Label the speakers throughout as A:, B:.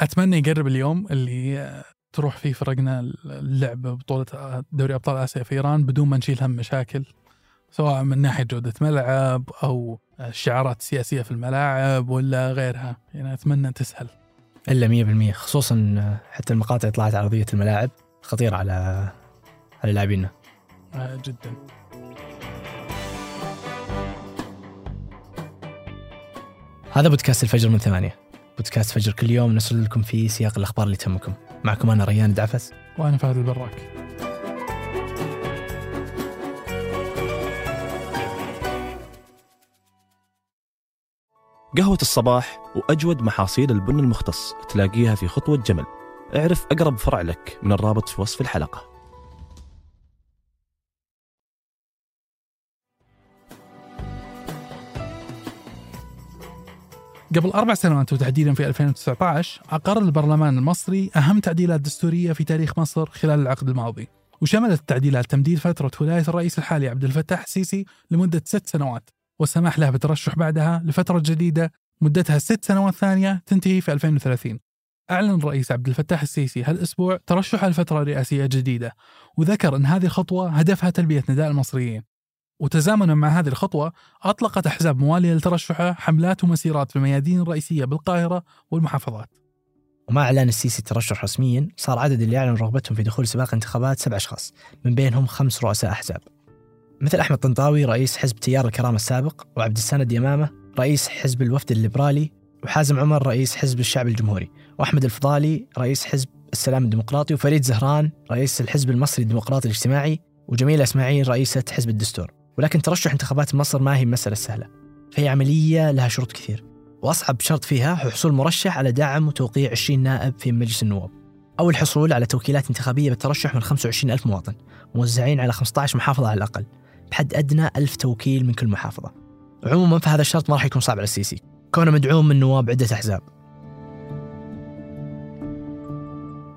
A: أتمنى يقرب اليوم اللي تروح فيه فرقنا اللعب بطولة دوري أبطال آسيا في إيران بدون ما نشيل هم مشاكل سواء من ناحية جودة ملعب أو الشعارات السياسية في الملاعب ولا غيرها. يعني أتمنى تسهل.
B: إلا 100% خصوصا حتى المقاطع اللي طلعت على الملاعب خطيرة على على لاعبينا
A: آه، جدا.
B: هذا بودكاست الفجر من ثمانية. بودكاست فجر كل يوم نسرد لكم فيه سياق الأخبار اللي تهمكم. معكم أنا ريان دعفس.
A: وأنا فهد البراك.
C: قهوة الصباح وأجود محاصيل البن المختص تلاقيها في خطوة جمل. اعرف أقرب فرع لك من الرابط في وصف الحلقة.
A: قبل أربع سنوات وتحديدا في 2019 أقر البرلمان المصري أهم تعديلات دستورية في تاريخ مصر خلال العقد الماضي. وشملت التعديلات تمديد فترة ولاية الرئيس الحالي عبد الفتاح السيسي لمدة ست سنوات والسماح له بالترشح بعدها لفترة جديدة مدتها ست سنوات ثانية تنتهي في 2030 أعلن الرئيس عبد الفتاح السيسي هالأسبوع ترشحه لفترة رئاسية جديدة وذكر أن هذه الخطوة هدفها تلبية نداء المصريين. وتزامنا مع هذه الخطوة أطلقت أحزاب موالية لترشحه حملات ومسيرات في الميادين الرئيسية بالقاهرة والمحافظات.
B: ومع إعلان السيسي الترشح رسميا صار عدد اللي أعلن رغبتهم في دخول سباق انتخابات سبع أشخاص من بينهم خمس رؤساء أحزاب. مثل أحمد طنطاوي رئيس حزب تيار الكرامة السابق وعبد السند يمامة رئيس حزب الوفد الليبرالي وحازم عمر رئيس حزب الشعب الجمهوري وأحمد الفضالي رئيس حزب السلام الديمقراطي وفريد زهران رئيس الحزب المصري الديمقراطي الاجتماعي وجميلة إسماعيل رئيسة حزب الدستور. ولكن ترشح انتخابات مصر ما هي مسألة سهلة. فهي عملية لها شروط كثير. وأصعب شرط فيها هو حصول مرشح على دعم وتوقيع 20 نائب في مجلس النواب. أو الحصول على توكيلات انتخابية بالترشح من 25 ألف مواطن موزعين على 15 محافظة على الأقل بحد أدنى ألف توكيل من كل محافظة. عموما فهذا الشرط ما راح يكون صعب على السيسي. كونه مدعوم من نواب عدة أحزاب.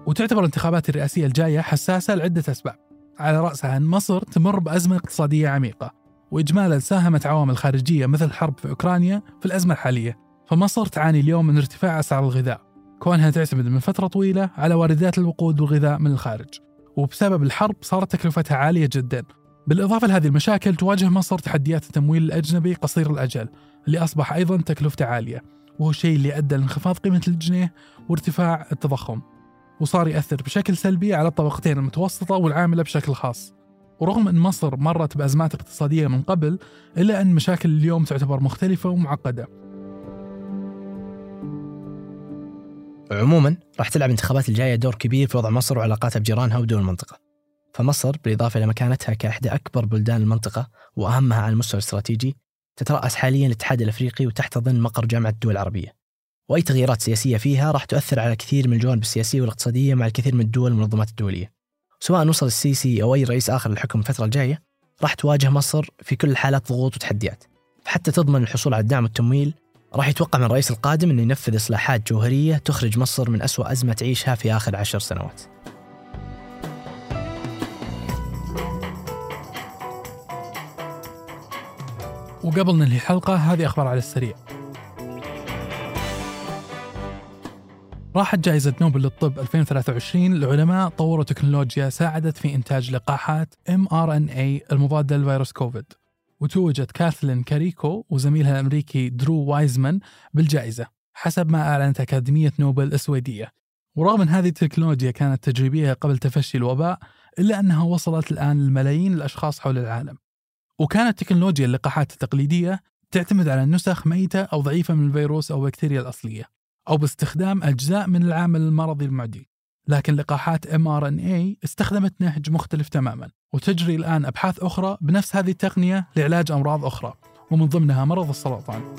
A: وتعتبر الانتخابات الرئاسية الجاية حساسة لعدة أسباب. على رأسها أن مصر تمر بأزمة اقتصادية عميقة. وإجمالا ساهمت عوامل خارجية مثل الحرب في أوكرانيا في الأزمة الحالية فمصر تعاني اليوم من ارتفاع أسعار الغذاء. كونها تعتمد من فترة طويلة على واردات الوقود والغذاء من الخارج وبسبب الحرب صارت تكلفتها عالية جدا. بالإضافة لهذه المشاكل تواجه مصر تحديات التمويل الأجنبي قصير الأجل اللي أصبح أيضا تكلفته عالية وهو الشيء اللي أدى لانخفاض قيمة الجنيه وارتفاع التضخم وصار يأثر بشكل سلبي على الطبقتين المتوسطة والعاملة بشكل خاص. ورغم أن مصر مرت بأزمات اقتصادية من قبل إلا أن مشاكل اليوم تعتبر مختلفة ومعقدة.
B: عموما راح تلعب الانتخابات الجاية دور كبير في وضع مصر وعلاقاتها بجيرانها ودول المنطقة. فمصر بالإضافة إلى مكانتها كإحدى أكبر بلدان المنطقة وأهمها على المستوى الاستراتيجي تترأس حاليا الاتحاد الأفريقي وتحتضن مقر جامعة الدول العربية. وأي تغييرات سياسية فيها راح تؤثر على كثير من الجوانب السياسية والإقتصادية مع الكثير من الدول والمنظمات الدولية. سواء وصل السيسي أو أي رئيس آخر للحكم الفترة الجاية راح تواجه مصر في كل الحالات ضغوط وتحديات. فحتى تضمن الحصول على الدعم والتمويل راح يتوقع من الرئيس القادم أنه ينفذ إصلاحات جوهرية تخرج مصر من أسوأ أزمة تعيشها في آخر عشر سنوات.
A: وقبل ننهي الحلقة هذه أخبار على السريع. راحت جائزة نوبل للطب 2023 لعلماء طوروا تكنولوجيا ساعدت في إنتاج لقاحات mRNA المضادة لفيروس كوفيد. وتوجت كاثلين كاريكو وزميلها الأمريكي درو وايزمان بالجائزة حسب ما أعلنت أكاديمية نوبل السويدية. ورغم أن هذه التكنولوجيا كانت تجريبية قبل تفشي الوباء إلا أنها وصلت الآن لملايين الأشخاص حول العالم. وكانت تكنولوجيا اللقاحات التقليدية تعتمد على نسخ ميتة أو ضعيفة من الفيروس أو البكتيريا الأصلية. أو باستخدام أجزاء من العامل المرضي المعدي. لكن لقاحات mRNA استخدمت نهج مختلف تماما وتجري الآن أبحاث أخرى بنفس هذه التقنية لعلاج أمراض أخرى ومن ضمنها مرض السرطان.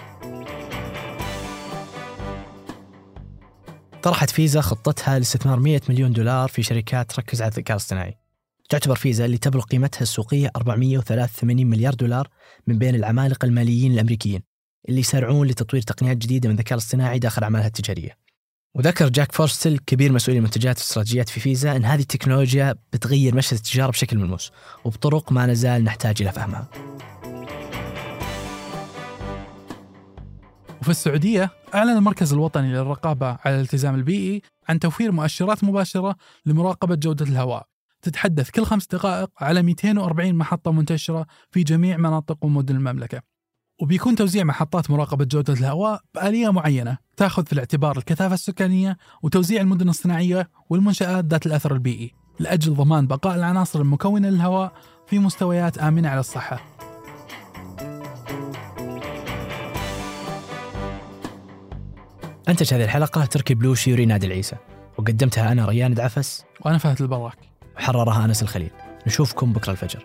B: طرحت فيزا خطتها لاستثمار 100 مليون دولار في شركات تركز على الذكاء الاصطناعي. تعتبر فيزا اللي تبلغ قيمتها السوقية 483 مليار دولار من بين العمالقة الماليين الأمريكيين. اللي يسارعون لتطوير تقنيات جديدة من الذكاء الاصطناعي داخل أعمالها التجارية. وذكر جاك فورستل كبير مسؤول المنتجات والاستراتيجيات في فيزا أن هذه التكنولوجيا بتغير مشهد التجارة بشكل ملموس وبطرق ما نزال نحتاج إلى فهمها.
A: وفي السعودية أعلن المركز الوطني للرقابة على الالتزام البيئي عن توفير مؤشرات مباشرة لمراقبة جودة الهواء. تتحدث كل خمس دقائق على 240 محطة منتشرة في جميع مناطق ومدن المملكة. وبيكون توزيع محطات مراقبة جودة الهواء بآلية معينة تأخذ في الاعتبار الكثافة السكانية وتوزيع المدن الصناعية والمنشآت ذات الأثر البيئي لأجل ضمان بقاء العناصر المكونة للهواء في مستويات آمنة على الصحة.
B: أنتج هذه الحلقة تركي بلوشي وريناد العيسى وقدمتها أنا ريان دعفس
A: وأنا فهد البراك.
B: وحررها أنس الخليل. نشوفكم بكرة الفجر.